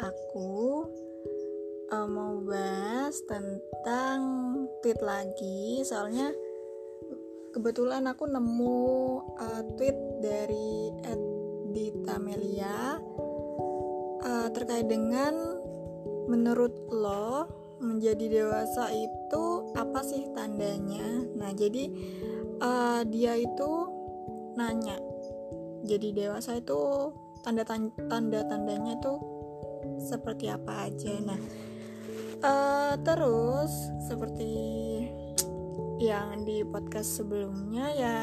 aku uh, mau bahas tentang tweet lagi soalnya kebetulan aku nemu uh, tweet dari Dita Melia uh, terkait dengan menurut lo menjadi dewasa itu apa sih tandanya? Nah, jadi uh, dia itu nanya. Jadi dewasa itu tanda tanda tandanya itu seperti apa aja. Nah, uh, terus seperti yang di podcast sebelumnya ya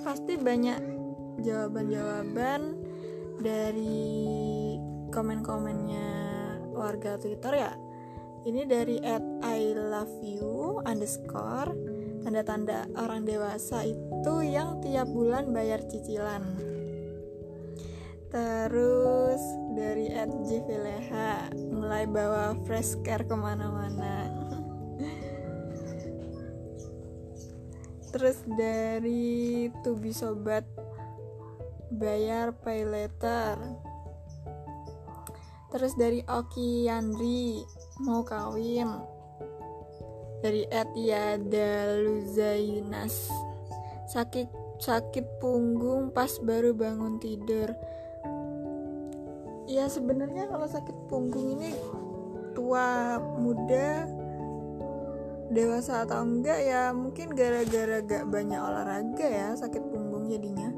pasti banyak jawaban-jawaban dari komen-komennya warga Twitter ya ini dari at I love you underscore tanda-tanda orang dewasa itu yang tiap bulan bayar cicilan terus dari at Jivileha mulai bawa fresh care ke mana-mana. Terus dari Tubi Sobat bayar pay letter terus dari Oki Yandri mau kawin. Dari Etiada Luzainas sakit sakit punggung pas baru bangun tidur ya sebenarnya kalau sakit punggung ini tua muda dewasa atau enggak ya mungkin gara-gara gak banyak olahraga ya sakit punggung jadinya.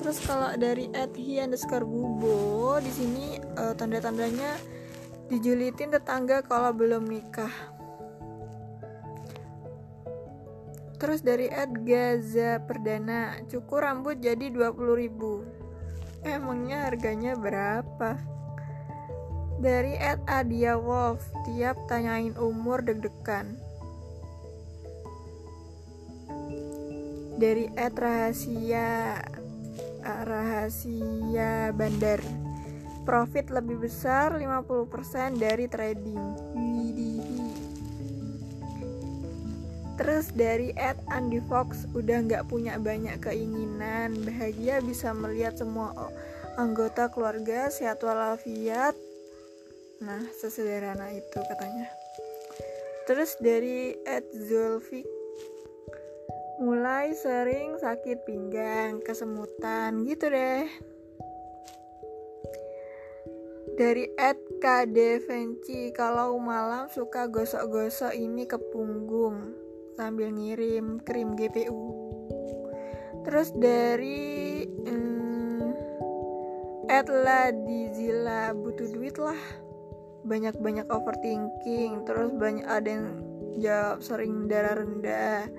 Terus kalau dari at underscore bubo di sini uh, tanda-tandanya dijulitin tetangga kalau belum nikah. Terus dari Ed Gaza Perdana cukur rambut jadi 20 ribu emangnya harganya berapa? Dari Ed Adia Wolf tiap tanyain umur deg-degan. Dari Ed Rahasia Rahasia Bandar. Profit lebih besar 50% dari trading Terus dari Ed Andy Fox udah nggak punya banyak keinginan. Bahagia bisa melihat semua anggota keluarga sehat walafiat nah sesederhana itu katanya. Terus dari Ed Zulfik mulai sering sakit pinggang kesemutan gitu deh. Dari Ed Venci kalau malam suka gosok-gosok ini ke punggung sambil ngirim krim GPU terus dari hmm, Ed Ladizila butuh duit lah. Banyak-banyak overthinking terus banyak ada yang jawab sering darah rendah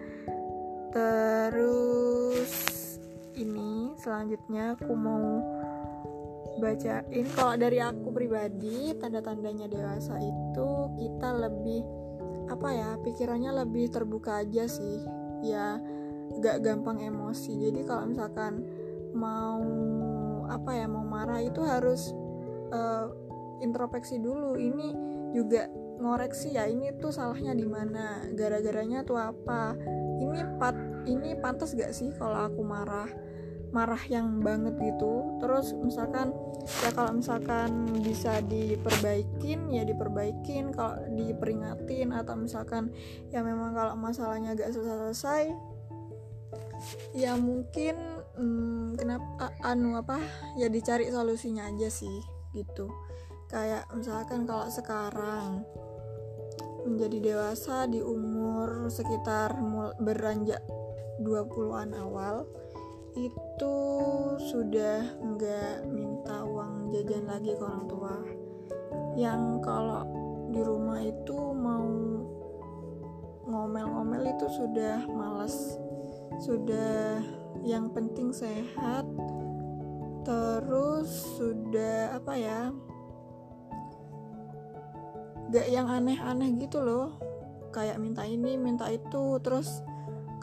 terus ini selanjutnya aku mau bacain. Kalau dari aku pribadi tanda-tandanya dewasa itu kita lebih apa ya pikirannya lebih terbuka aja sih. Ya gak gampang emosi. Jadi kalau misalkan mau apa ya mau marah itu harus uh, introspeksi dulu. Ini juga ngoreksi ya ini tuh salahnya di mana gara-garanya tuh apa. Ini pat ini pantas gak sih kalau aku marah marah yang banget gitu. Terus misalkan ya kalau misalkan bisa diperbaikin ya diperbaikin. Kalau diperingatin atau misalkan ya memang kalau masalahnya gak selesai ya mungkin hmm, kenapa anu apa ya dicari solusinya aja sih gitu. Kayak misalkan kalau sekarang menjadi dewasa di umur sekitar beranjak 20-an awal itu sudah nggak minta uang jajan lagi ke orang tua. Yang kalau di rumah itu mau ngomel-ngomel itu sudah malas sudah yang penting sehat. Terus sudah apa ya? Gak yang aneh-aneh gitu loh. Kayak minta ini minta itu terus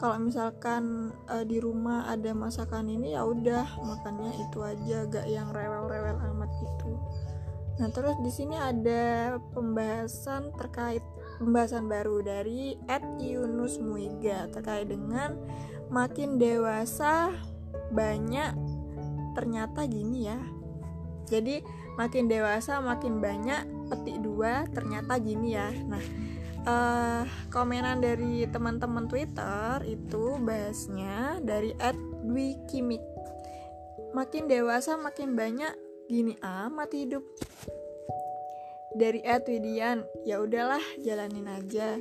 kalau misalkan uh, di rumah ada masakan ini ya udah makannya itu aja gak yang rewel-rewel amat gitu. Nah terus di sini ada pembahasan terkait pembahasan baru dari Ed Yunus Muiga terkait dengan makin dewasa banyak ternyata gini ya. Jadi makin dewasa makin banyak petik dua ternyata gini ya. Nah uh, komenan dari teman-teman Twitter itu bahasnya dari @dwikimik. Makin dewasa makin banyak gini amat hidup. Dari Widian ya udahlah jalanin aja.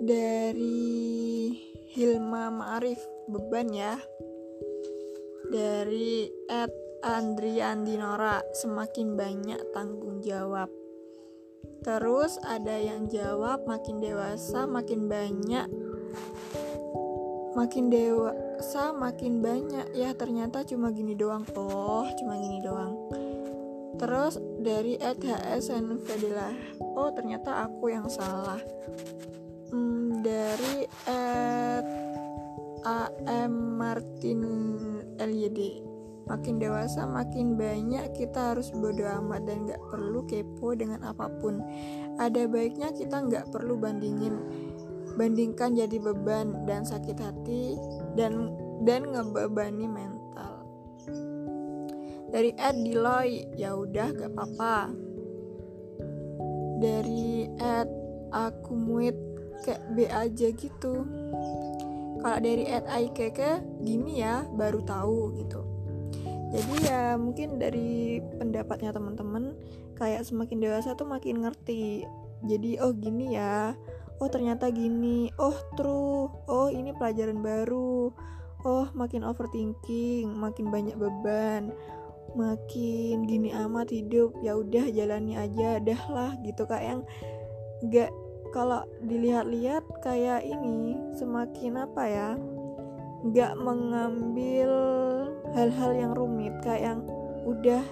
Dari Hilma Ma'arif beban ya. Dari Andrian Dinora semakin banyak tanggung jawab. Terus ada yang jawab makin dewasa makin banyak makin dewasa makin banyak. Ya ternyata cuma gini doang. Oh cuma gini doang. Terus dari HSN Fadilah oh ternyata aku yang salah. Hmm, dari at AM Martin LYD makin dewasa makin banyak kita harus bodo amat dan gak perlu kepo dengan apa pun. Ada baiknya kita gak perlu bandingin bandingkan jadi beban dan sakit hati dan dan ngebebani mental. Dari Ed Diloy ya udah gak apa-apa. Dari Ed Akumuit kayak B aja gitu. Kalau dari at IKK gini ya baru tahu gitu jadi ya mungkin dari pendapatnya teman-teman kayak semakin dewasa tuh makin ngerti. Jadi oh gini ya. Oh ternyata gini. Oh true. Oh ini pelajaran baru. Oh makin overthinking makin banyak beban. Makin gini amat hidup. Ya udah jalani aja. Dah lah gitu kayak yang gak kalau dilihat-lihat kayak ini semakin apa ya nggak mengambil hal-hal yang rumit kayak yang udah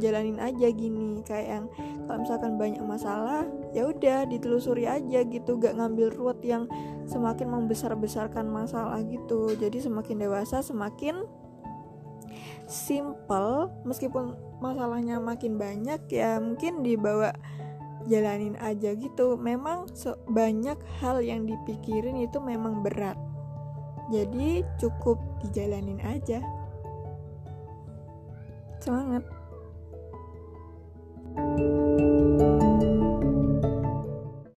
jalanin aja gini. Kayak yang kalau misalkan banyak masalah ya udah ditelusuri aja gitu. Gak ngambil ruwet yang semakin membesar-besarkan masalah gitu. Jadi semakin dewasa semakin simple. Meskipun masalahnya makin banyak ya mungkin dibawa jalanin aja gitu. Memang banyak hal yang dipikirin itu memang berat. Jadi cukup dijalanin aja semangat. thank you